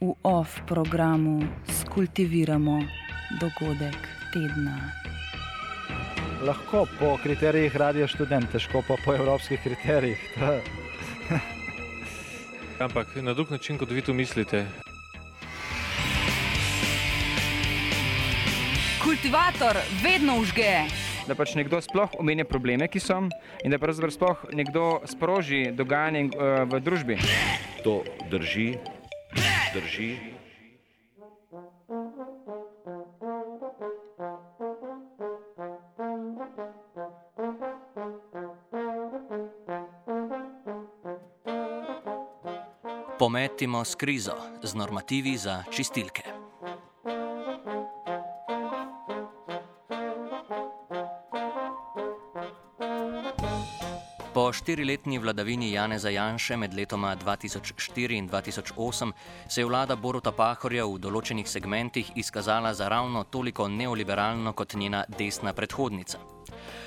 v off programu skultiviramo dogodek tedna. Lahko po kriterijih radio študent, težko pa po evropskih kriterijih. Ampak na drug način, kot vi to mislite. Kultivator vedno užge. Da pač nekdo sploh omenja probleme, ki so, in da pravzaprav sploh nekdo sproži dogajanje uh, v družbi. To drži, drži. Pometimo s krizo z normativi za čistilke. Po štiriletni vladavini Janeza Janše med letoma 2004 in 2008 se je vlada Boruta Pahorja v določenih segmentih izkazala za ravno toliko neoliberalno kot njena desna predhodnica.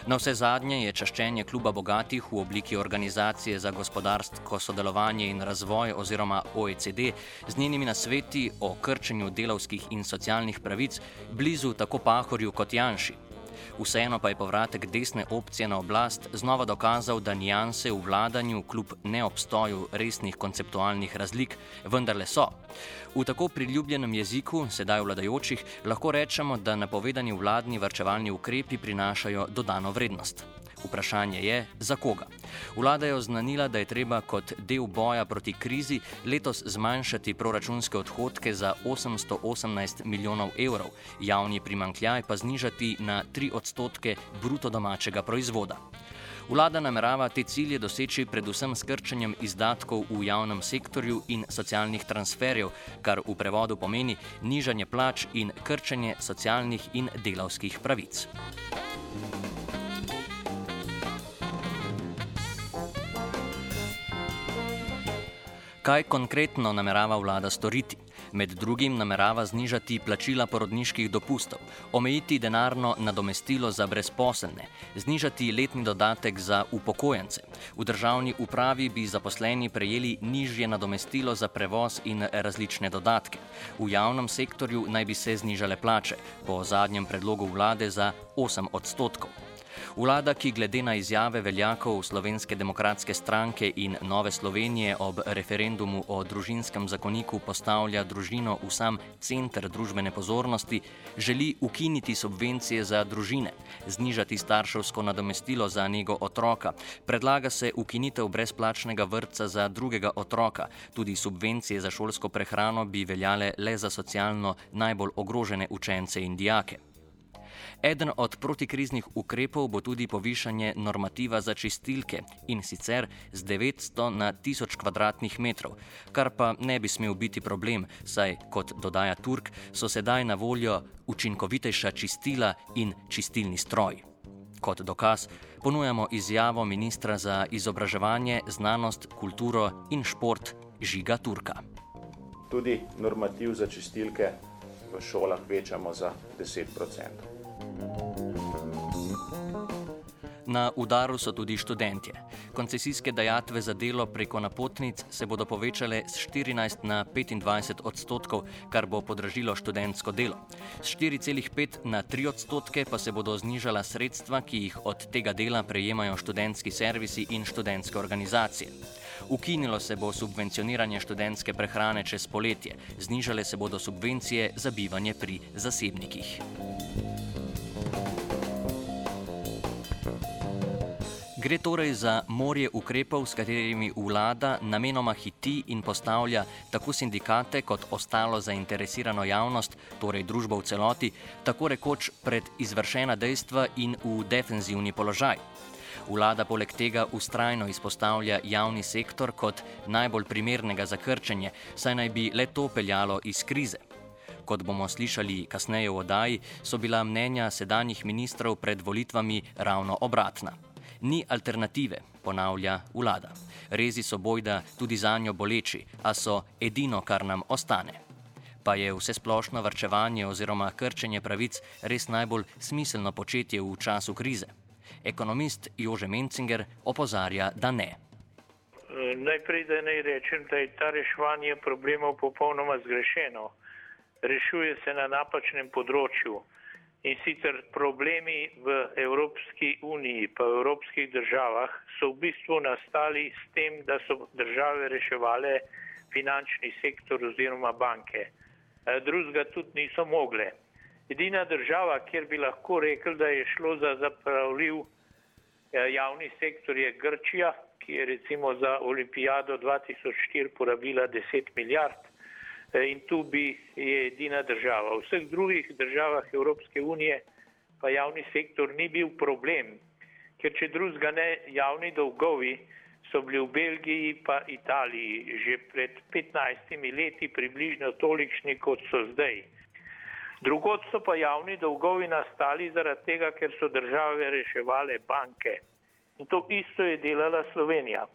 Na vse zadnje je čaščenje kluba bogatih v obliki organizacije za gospodarsko sodelovanje in razvoj oziroma OECD z njenimi nasveti o krčenju delavskih in socialnih pravic blizu tako Pahorju kot Janši. Vseeno pa je povratek desne opcije na oblast znova dokazal, da nijanse v vladanju kljub neobstoju resnih konceptualnih razlik vendarle so. V tako priljubljenem jeziku, sedaj vladajočih, lahko rečemo, da napovedani vladni varčevalni ukrepi prinašajo dodano vrednost. Vprašanje je, za koga. Vlada je oznanila, da je treba kot del boja proti krizi letos zmanjšati proračunske odhodke za 818 milijonov evrov, javni primankljaj pa znižati na 3 odstotke bruto domačega proizvoda. Vlada namerava te cilje doseči predvsem s krčenjem izdatkov v javnem sektorju in socialnih transferjev, kar v prevodu pomeni nižanje plač in krčenje socialnih in delavskih pravic. Kaj konkretno namerava vlada storiti? Med drugim namerava znižati plačila porodniških dopustov, omejiti denarno nadomestilo za brezposelne, znižati letni dodatek za upokojence. V državni upravi bi zaposleni prejeli nižje nadomestilo za prevoz in različne dodatke. V javnem sektorju naj bi se znižale plače, po zadnjem predlogu vlade za 8 odstotkov. Vlada, ki glede na izjave veljakov Slovenske demokratske stranke in Nove Slovenije ob referendumu o družinskem zakoniku postavlja družino v sam center družbene pozornosti, želi ukiniti subvencije za družine, znižati starševsko nadomestilo za njego otroka, predlaga se ukinitev brezplačnega vrtca za drugega otroka, tudi subvencije za šolsko prehrano bi veljale le za socialno najbolj ogrožene učence in dijake. Eden od protikriznih ukrepov bo tudi povišanje normativa za čistilke in sicer z 900 na 1000 km2, kar pa ne bi smel biti problem, saj, kot dodaja Turk, so sedaj na voljo učinkovitejša čistila in čistilni stroj. Kot dokaz ponujamo izjavo ministra za izobraževanje, znanost, kulturo in šport Žiga Turka. Tudi normativ za čistilke v šolah večamo za 10 odstotkov. Na udaru so tudi študentje. Koncesijske dajatve za delo preko napotnic se bodo povečale z 14 na 25 odstotkov, kar bo podražilo študentsko delo. Z 4,5 na 3 odstotke pa se bodo znižala sredstva, ki jih od tega dela prejemajo študentski servisi in študentske organizacije. Ukinilo se bo subvencioniranje študentske prehrane čez poletje, znižale se bodo subvencije za bivanje pri zasebnikih. Gre torej za morje ukrepov, s katerimi vlada namenoma hiti in postavlja tako sindikate kot ostalo zainteresirano javnost, torej družbo v celoti, tako rekoč pred izvršena dejstva in v defenzivni položaj. Vlada poleg tega ustrajno izpostavlja javni sektor kot najbolj primernega za krčenje, saj naj bi le to peljalo iz krize. Kot bomo slišali kasneje v oddaji, so bila mnenja sedanjih ministrov pred volitvami ravno obratna. Ni alternative, ponavlja vlada. Rezi so bojda tudi za njo boleči, a so edino, kar nam ostane. Pa je vse splošno vrčevanje oziroma krčenje pravic res najbolj smiselno početje v času krize? Ekonomist Jože Mencinger opozarja, da ne. Najprej, da naj rečem, da je ta reševanje problemov popolnoma zgrešeno. Rešuje se na napačnem področju. In sicer problemi v Evropski uniji, pa v evropskih državah, so v bistvu nastali s tem, da so države reševale finančni sektor oziroma banke. Drugega tudi niso mogle. Edina država, kjer bi lahko rekel, da je šlo za zapravljiv javni sektor, je Grčija, ki je recimo za olimpijado 2004 porabila 10 milijard in tu bi je edina država. V vseh drugih državah Evropske unije pa javni sektor ni bil problem, ker če drugega ne, javni dolgovi so bili v Belgiji pa Italiji že pred 15 leti približno tolikšni, kot so zdaj. Drugod so pa javni dolgovi nastali zaradi tega, ker so države reševale banke. In to isto je delala Slovenija.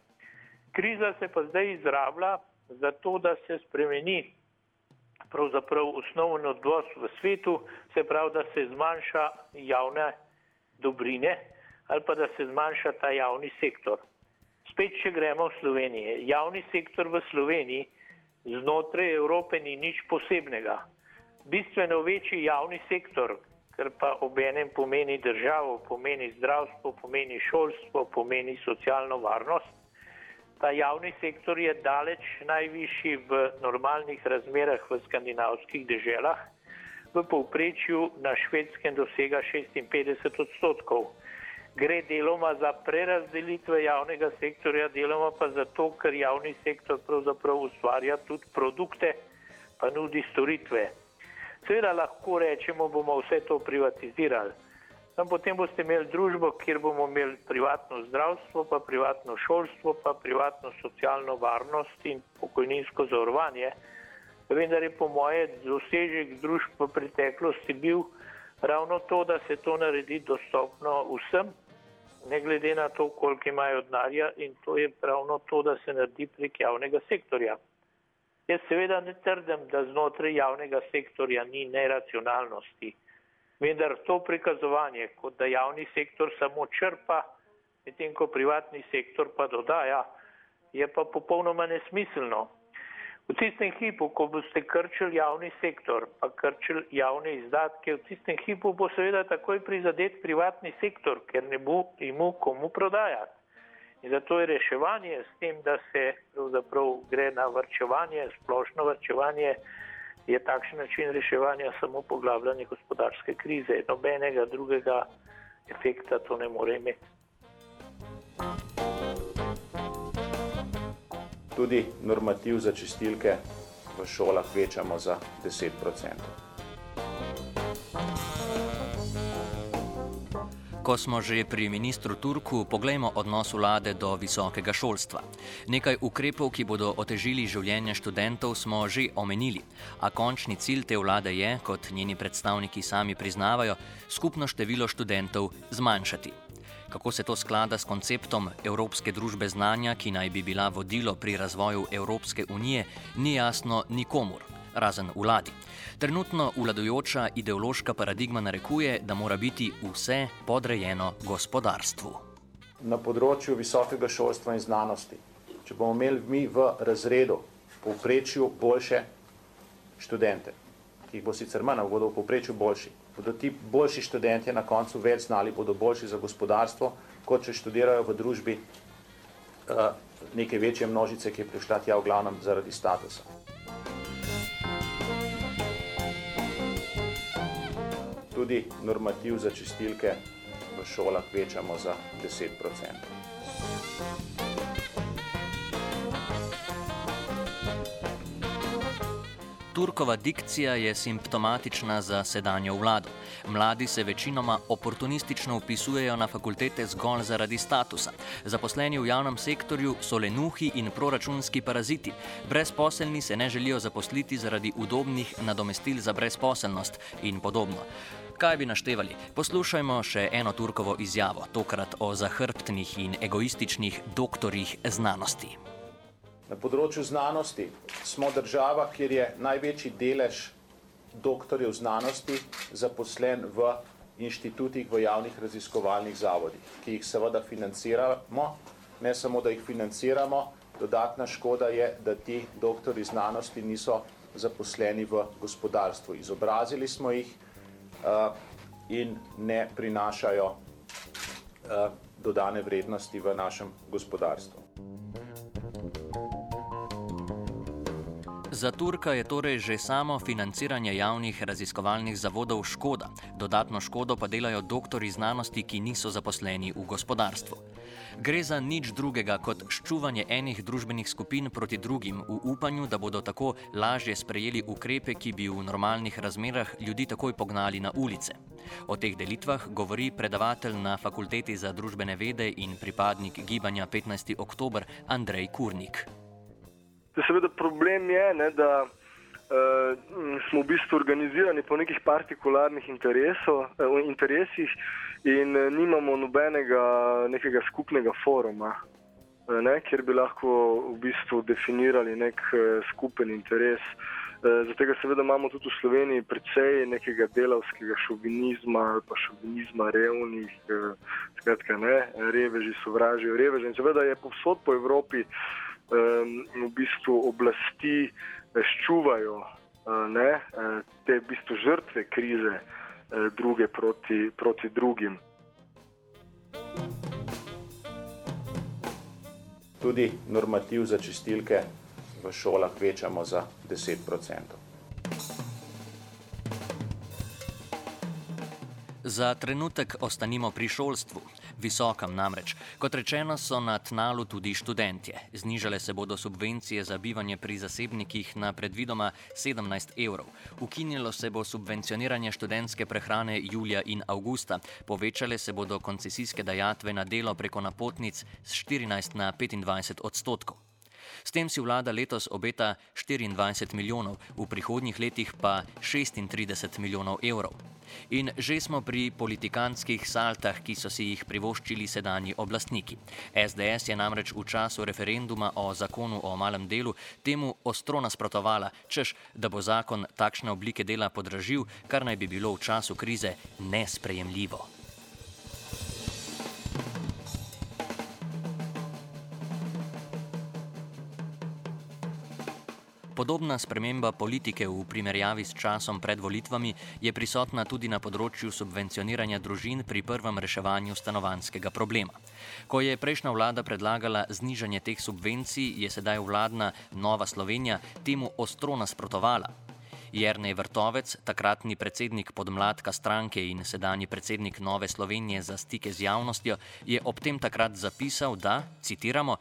Kriza se pa zdaj izrablja zato, da se spremeni pravzaprav osnovni odnos v svetu, se pravi, da se zmanjša javne dobrine ali pa da se zmanjša ta javni sektor. Spet, če gremo v Slovenijo. Javni sektor v Sloveniji znotraj Evrope ni nič posebnega. Bistveno večji javni sektor, kar pa obenem pomeni državo, pomeni zdravstvo, pomeni šolstvo, pomeni socialno varnost, Ta javni sektor je daleč najvišji v normalnih razmerah v skandinavskih deželah, v povprečju na švedskem dosega 56 odstotkov. Gre deloma za prerazdelitve javnega sektorja, deloma pa zato, ker javni sektor pravzaprav ustvarja tudi produkte, pa nudi storitve. Seveda lahko rečemo, bomo vse to privatizirali. Tam potem boste imeli družbo, kjer bomo imeli privatno zdravstvo, pa privatno šolstvo, pa privatno socialno varnost in pokojninsko zavarovanje. Vendar je po moje dosežek družb v preteklosti bil ravno to, da se to naredi dostopno vsem, ne glede na to, koliko imajo denarja in to je ravno to, da se naredi prek javnega sektorja. Jaz seveda ne trdim, da znotraj javnega sektorja ni neracionalnosti. Vendar to prikazovanje, kot da javni sektor samo črpa, medtem ko privatni sektor pa dodaja, je pa popolnoma nesmiselno. V tistem hipu, ko boste krčili javni sektor, pa krčili javne izdatke, v tistem hipu bo seveda takoj prizadet privatni sektor, ker ne bo imu komu prodajati. In zato je reševanje s tem, da se pravzaprav gre na vrčevanje, splošno vrčevanje, je takšen način reševanja samo poglabljanje gospodarske krize. Nobenega drugega efekta to ne more imeti. Tudi normativ za čistilke v šolah večamo za 10 odstotkov. Ko smo že pri ministru Turku, poglejmo odnos vlade do visokega šolstva. Nekaj ukrepov, ki bodo otežili življenje študentov, smo že omenili, a končni cilj te vlade je, kot njeni predstavniki sami priznavajo, skupno število študentov zmanjšati. Kako se to sklada s konceptom Evropske družbe znanja, ki naj bi bila vodilo pri razvoju Evropske unije, ni jasno nikomur razen vladi. Trenutno vladajoča ideološka paradigma narekuje, da mora biti vse podrejeno gospodarstvu. Na področju visokega šolstva in znanosti, če bomo imeli mi v razredu povprečju boljše študente, ki jih bo sicer manj, bodo v povprečju boljši, bodo ti boljši študenti na koncu več znali, bodo boljši za gospodarstvo, kot če študirajo v družbi uh, neke večje množice, ki je prišla tja v glavnem zaradi statusa. tudi normativ za čistilke v šolah večamo za 10 odstotkov. Turkova dikcija je simptomatična za sedanjo vlado. Mladi se večinoma oportunistično upisujejo na fakultete zgolj zaradi statusa. Zaposleni v javnem sektorju so lenuhi in proračunski paraziti. Brezposelni se ne želijo zaposliti zaradi udobnih nadomestil za brezposelnost in podobno. Kaj bi naštevali? Poslušajmo še eno Turkovo izjavo, tokrat o zahrbtnih in egoističnih doktorjih znanosti. Na področju znanosti smo država, kjer je največji delež doktorjev znanosti zaposlen v inštitutih, v javnih raziskovalnih zavodih, ki jih seveda financiramo. Ne samo, da jih financiramo, dodatna škoda je, da ti doktori znanosti niso zaposleni v gospodarstvu. Izobrazili smo jih uh, in ne prinašajo uh, dodane vrednosti v našem gospodarstvu. Za Turka je torej že samo financiranje javnih raziskovalnih zavodov škoda, dodatno škodo pa delajo doktori znanosti, ki niso zaposleni v gospodarstvu. Gre za nič drugega kot ščuvanje enih družbenih skupin proti drugim, v upanju, da bodo tako lažje sprejeli ukrepe, ki bi v normalnih razmerah ljudi takoj pognali na ulice. O teh delitvah govori predavatelj na Fakulteti za družbene vede in pripadnik gibanja 15. oktober Andrej Kurnik. Seveda problem je, ne, da uh, smo v bistvu organizirani po nekih partikularnih uh, interesih in uh, nimamo nobenega nekega skupnega foruma, uh, ne, kjer bi lahko v bistvu definirali nek uh, skupen interes. Zato seveda imamo tudi v Sloveniji precej nekega delavskega šovinizma ali pa šovinizma revnih, skratka ne, reveži sovražijo reveže in seveda je povsod po Evropi uh, v bistvu oblasti eh, ščuvajo eh, ne, eh, te v bistvu žrtve krize druge proti, proti drugim. Tudi normativ za čistilke v šolah večamo za 10 odstotkov. Za trenutek ostanimo pri šolstvu. Visokem namreč. Kot rečeno, so na tnalu tudi študentje. Znižale se bodo subvencije za bivanje pri zasebnikih na predvidoma 17 evrov. Ukinilo se bo subvencioniranje študentske prehrane julija in avgusta. Povečale se bodo koncesijske dajatve na delo preko napotnic z 14 na 25 odstotkov. S tem si vlada letos obeta 24 milijonov, v prihodnjih letih pa 36 milijonov evrov. In že smo pri politikantskih saltah, ki so si jih privoščili sedanji oblastniki. SDS je namreč v času referenduma o zakonu o malem delu temu ostro nasprotovala, češ, da bo zakon takšne oblike dela podražil, kar naj bi bilo v času krize nesprejemljivo. Podobna sprememba politike v primerjavi s časom pred volitvami je prisotna tudi na področju subvencioniranja družin pri prvem reševanju stanovanskega problema. Ko je prejšnja vlada predlagala znižanje teh subvencij, je sedaj vladna Nova Slovenija temu ostro nasprotovala. Jrnej Vrtovec, takratni predsednik podmladka stranke in sedanji predsednik Nove Slovenije za stike z javnostjo, je ob tem takrat zapisal, da, citiramo,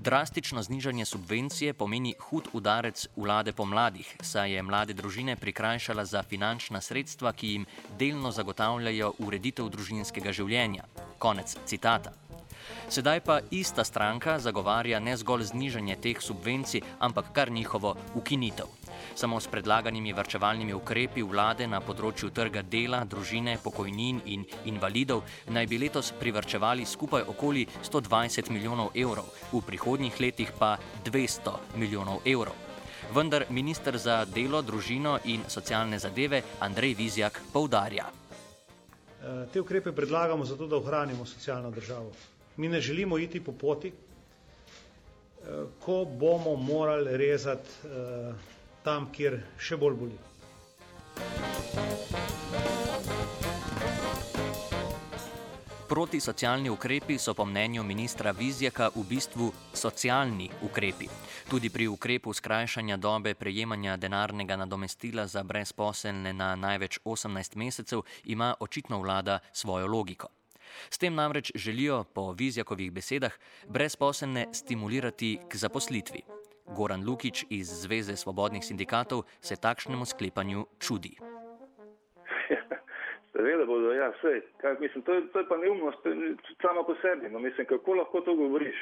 Drastično znižanje subvencije pomeni hud udarec vlade po mladih, saj je mlade družine prikrajšala za finančna sredstva, ki jim delno zagotavljajo ureditev družinskega življenja. Konec citata. Sedaj pa ista stranka zagovarja ne zgolj znižanje teh subvencij, ampak kar njihovo ukinitev. Samo s predlaganimi vrčevalnimi ukrepi vlade na področju trga dela, družine, pokojnin in invalidov naj bi letos privrčevali skupaj okoli 120 milijonov evrov, v prihodnjih letih pa 200 milijonov evrov. Vendar ministr za delo, družino in socialne zadeve Andrej Vizjak poudarja. Te ukrepe predlagamo zato, da ohranimo socialno državo. Mi ne želimo iti po poti, eh, ko bomo morali rezati eh, tam, kjer še bolj boli. Protisocialni ukrepi so po mnenju ministra Vizjaka v bistvu socialni ukrepi. Tudi pri ukrepu skrajšanja dobe prejemanja denarnega nadomestila za brezposelne na največ 18 mesecev ima očitno vlada svojo logiko. S tem namreč želijo, po Vizjakovih besedah, brezposelne stimulirati k zaposlitvi. Goran Lukič iz Zveze svobodnih sindikatov se takšnemu sklepanju čudi. Seveda bodo, ja, vse. Kaj, mislim, to, je, to je pa neumnost sama po sebi. No, mislim, kako lahko to govoriš?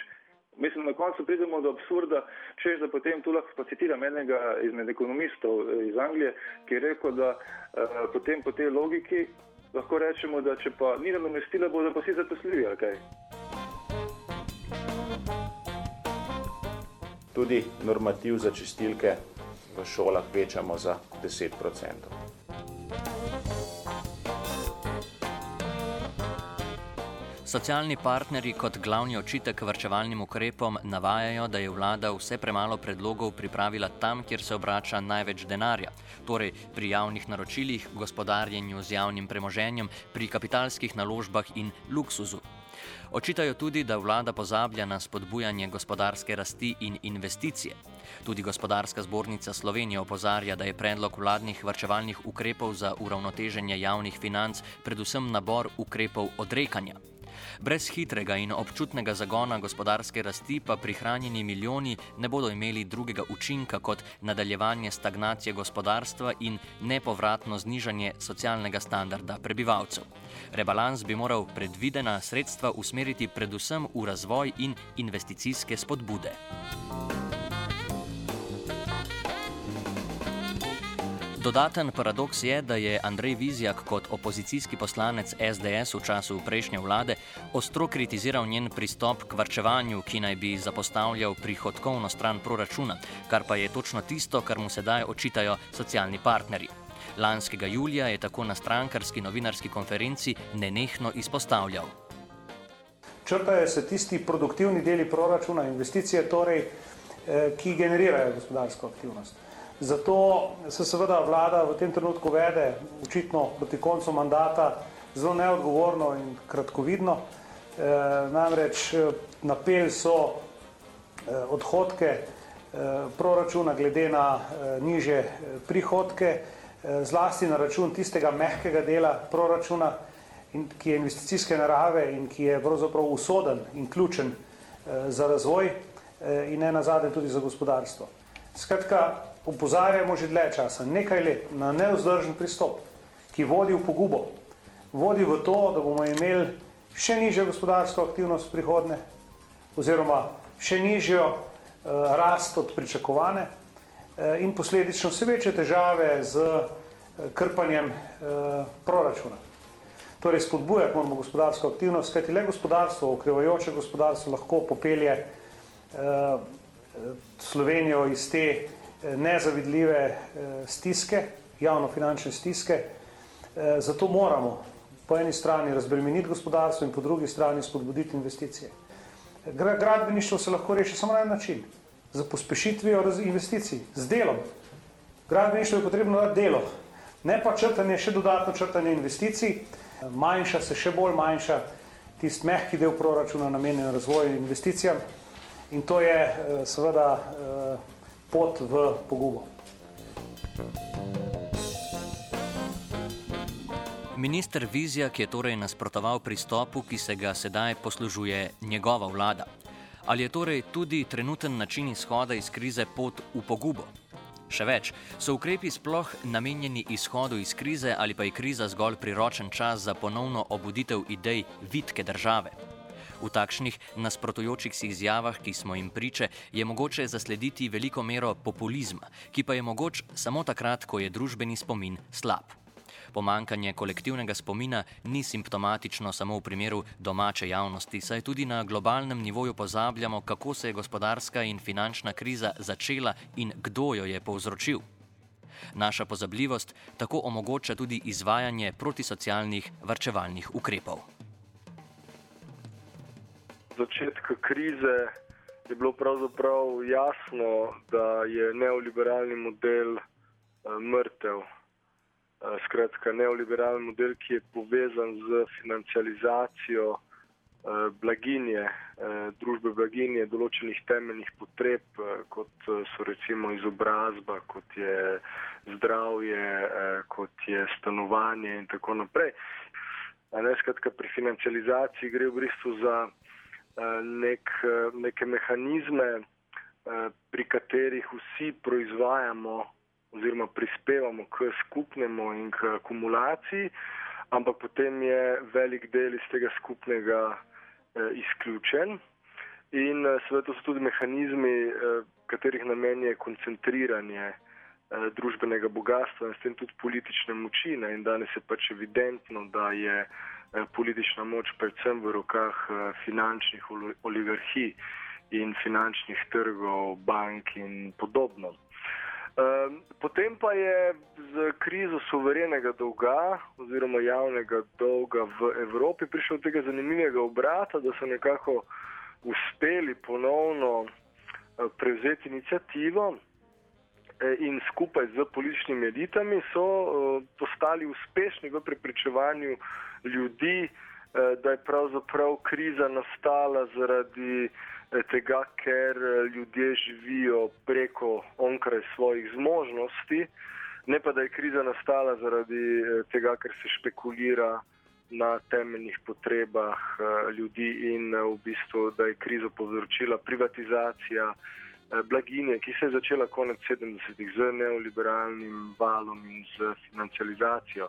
Mislim, na koncu pridemo do absurda, če že potem tu lahko citiram enega izmed ekonomistov eh, iz Anglije, ki je rekel, da uh, potem po tej logiki lahko rečemo, da če pa ni nadomestila, bodo pa vsi zaposljivi. Okay? Tudi normativ za čistilke v šolah večamo za 10 odstotkov. Socialni partnerji kot glavni očitek vrčevalnim ukrepom navajajo, da je vlada vse premalo predlogov pripravila tam, kjer se obrača največ denarja, torej pri javnih naročilih, gospodarjenju z javnim premoženjem, pri kapitalskih naložbah in luksuzu. Očitajo tudi, da vlada pozablja na spodbujanje gospodarske rasti in investicije. Tudi gospodarska zbornica Slovenije opozarja, da je predlog vladnih vrčevalnih ukrepov za uravnoteženje javnih financ predvsem nabor ukrepov odrekanja. Brez hitrega in občutnega zagona gospodarske rasti pa prihranjeni milijoni ne bodo imeli drugega učinka kot nadaljevanje stagnacije gospodarstva in nepovratno znižanje socialnega standarda prebivalcev. Rebalans bi moral predvidena sredstva usmeriti predvsem v razvoj in investicijske spodbude. Dodaten paradoks je, da je Andrej Vizjak kot opozicijski poslanec SDS v času prejšnje vlade ostro kritiziral njen pristop k vrčevanju, ki naj bi zapostavljal prihodkovno stran proračuna, kar pa je točno tisto, kar mu sedaj očitajo socialni partnerji. Lanskega julija je tako na strankarski novinarski konferenci nenehno izpostavljal. Črtajo se tisti produktivni deli proračuna, investicije, torej, eh, ki generirajo gospodarsko aktivnost. Zato se seveda vlada v tem trenutku vede, očitno proti koncu mandata, zelo neodgovorno in kratkovidno. E, namreč eh, napel so e, odhodke e, proračuna glede na e, niže prihodke, e, zlasti na račun tistega mehkega dela proračuna, in, ki je investicijske narave in ki je pravzaprav usoden in ključen e, za razvoj e, in ne nazadnje tudi za gospodarstvo. Skratka, upozarjamo že dlje časa, nekaj let, na neuzdržen pristop, ki vodi v pogubo, vodi v to, da bomo imeli še nižjo gospodarsko aktivnost prihodne, oziroma še nižjo uh, rast od pričakovane uh, in posledično vse večje težave z uh, krpanjem uh, proračuna. Torej, spodbujati moramo gospodarsko aktivnost, kajti le gospodarstvo, okrevajoče gospodarstvo lahko popelje uh, Slovenijo iz te Eh, nezavidljive eh, stiske, javno-finančne stiske. Eh, zato moramo po eni strani razbremeniti gospodarstvo in po drugi strani spodbuditi investicije. Gradbeništvo se lahko reši samo na en način, z pospešitvijo investicij, z delom. Gradbeništvo je potrebno dati delo, ne pa črtanje, še dodatno črtanje investicij, manjša se še bolj manjša tisti mehki del proračuna namenjen razvoju investicijam in to je seveda pot v pogubo. Minister Vizjak je torej nasprotoval pristopu, ki se ga sedaj poslužuje njegova vlada. Ali je torej tudi trenuten način izhoda iz krize pot v pogubo? Še več, so ukrepi sploh namenjeni izhodu iz krize ali pa je kriza zgolj priročen čas za ponovno obuditev idej vitke države? V takšnih nasprotujočih si izjavah, ki smo jim priče, je mogoče zaslediti veliko mero populizma, ki pa je mogoč samo takrat, ko je družbeni spomin slab. Pomankanje kolektivnega spomina ni simptomatično samo v primeru domače javnosti, saj tudi na globalnem nivoju pozabljamo, kako se je gospodarska in finančna kriza začela in kdo jo je povzročil. Naša pozabljivost tako omogoča tudi izvajanje protisocialnih vrčevalnih ukrepov začetka krize je bilo pravzaprav jasno, da je neoliberalni model uh, mrtev. Uh, skratka, neoliberalni model, ki je povezan z financializacijo uh, blaginje, družbe blaginje, določenih temeljnih potreb, kot so recimo izobrazba, kot je zdravje, kot je stanovanje in tako naprej. Ne, skratka, pri financializaciji gre v bistvu za nek, neke mehanizme pri katerih vsi proizvajamo oziroma prispevamo k skupnemu in k akumulaciji, ampak potem je velik del iz tega skupnega izključen. In seveda to so tudi mehanizmi, katerih namen je koncentriranje družbenega bogatstva in s tem tudi politične moči. Ne? In danes je pač evidentno, da je politična moč predvsem v rokah finančnih oligarhij in finančnih trgov, bank in podobno. Potem pa je z krizo suverenega dolga oziroma javnega dolga v Evropi prišel do tega zanimivega obrata, da so nekako uspeli ponovno prevzeti inicijativo in skupaj z političnimi elitami so postali uspešni v prepričevanju ljudi, da je pravzaprav kriza nastala zaradi tega, ker ljudje živijo preko onkraj svojih zmožnosti, ne pa da je kriza nastala zaradi tega, ker se špekulira na temeljnih potrebah ljudi in v bistvu, da je krizo povzročila privatizacija blaginje, ki se je začela konec 70-ih z neoliberalnim valom in z financializacijo.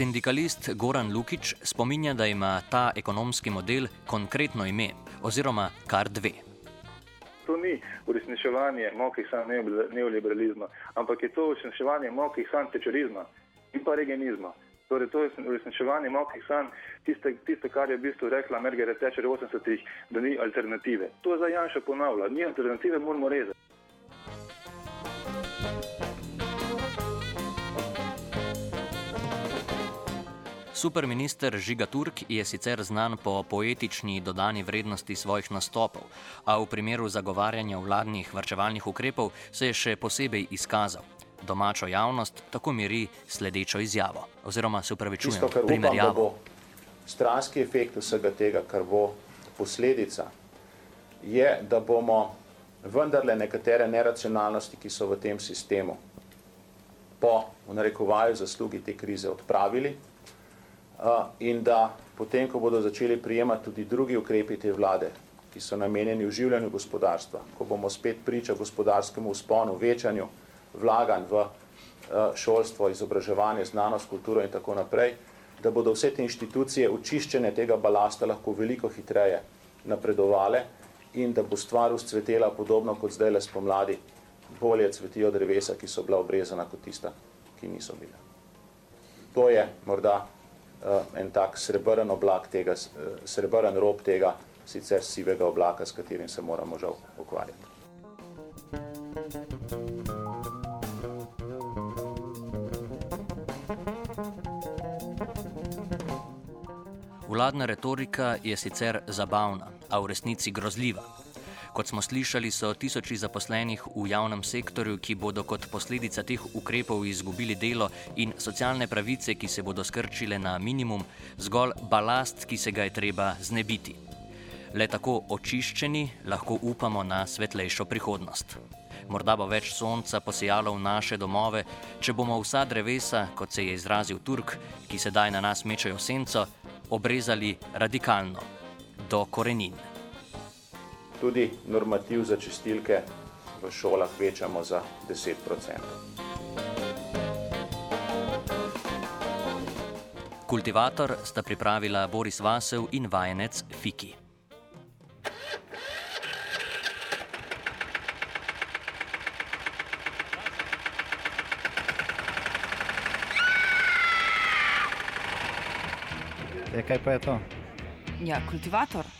Sindikalist Goran Lukič spominja, da ima ta ekonomski model konkretno ime oziroma kar dve. To ni uresničevanje mokrih sanj neoliberalizma, ampak je to uresničevanje mokrih sanj tečerizma in pa regenizma. Torej, to je uresničevanje mokrih sanj, tiste, tiste, kar je v bistvu rekla Margaret Thatcher v 80-ih, da ni alternative. To zdaj Janša ponavlja, ni alternative, moramo rezati. Superminister Žiga Turk je sicer znan po poetični dodani vrednosti svojih nastopov, a v primeru zagovarjanja vladnih vrčevalnih ukrepov se je še posebej izkazal. Domačo javnost tako miri sledečo izjavo. Oziroma se upravičujem, primerjavo. Stranski efekt vsega tega, kar bo posledica, je, da bomo vendarle nekatere neracionalnosti, ki so v tem sistemu, po v narekovaju zaslugi te krize odpravili in da potem, ko bodo začeli prijemati tudi drugi ukrepi te vlade, ki so namenjeni uživljanju gospodarstva, ko bomo spet priča gospodarskemu usponu, večanju vlaganj v šolstvo, izobraževanje, znanost, kulturo in tako naprej, da bodo vse te inštitucije očiščene tega balasta lahko veliko hitreje napredovale in da bo stvar vzcvetela podobno kot zdaj le spomladi, bolje cvetijo drevesa, ki so bila obrezana kot tista, ki niso bile. To je morda en tak srebrn oblak tega, srebrn rob tega sicer sivega oblaka, s katerim se moramo žal ukvarjati. Vladna retorika je sicer zabavna, a v resnici grozljiva. Kot smo slišali, so tisoči zaposlenih v javnem sektorju, ki bodo kot posledica teh ukrepov izgubili delo in socialne pravice, ki se bodo skrčile na minimum, zgolj balast, ki se ga je treba znebiti. Le tako očiščeni lahko upamo na svetlejšo prihodnost. Morda bo več sonca posejalo v naše domove, če bomo vsa drevesa, kot se je izrazil Turk, ki sedaj na nas mečejo senco, obrezali radikalno, do korenin. Tudi normativ za čistilke v šolah večamo za 10 Kultivator sta pripravila Boris Vasev in vajenec Fiki. E, kaj pa je to? Ja, kultivator.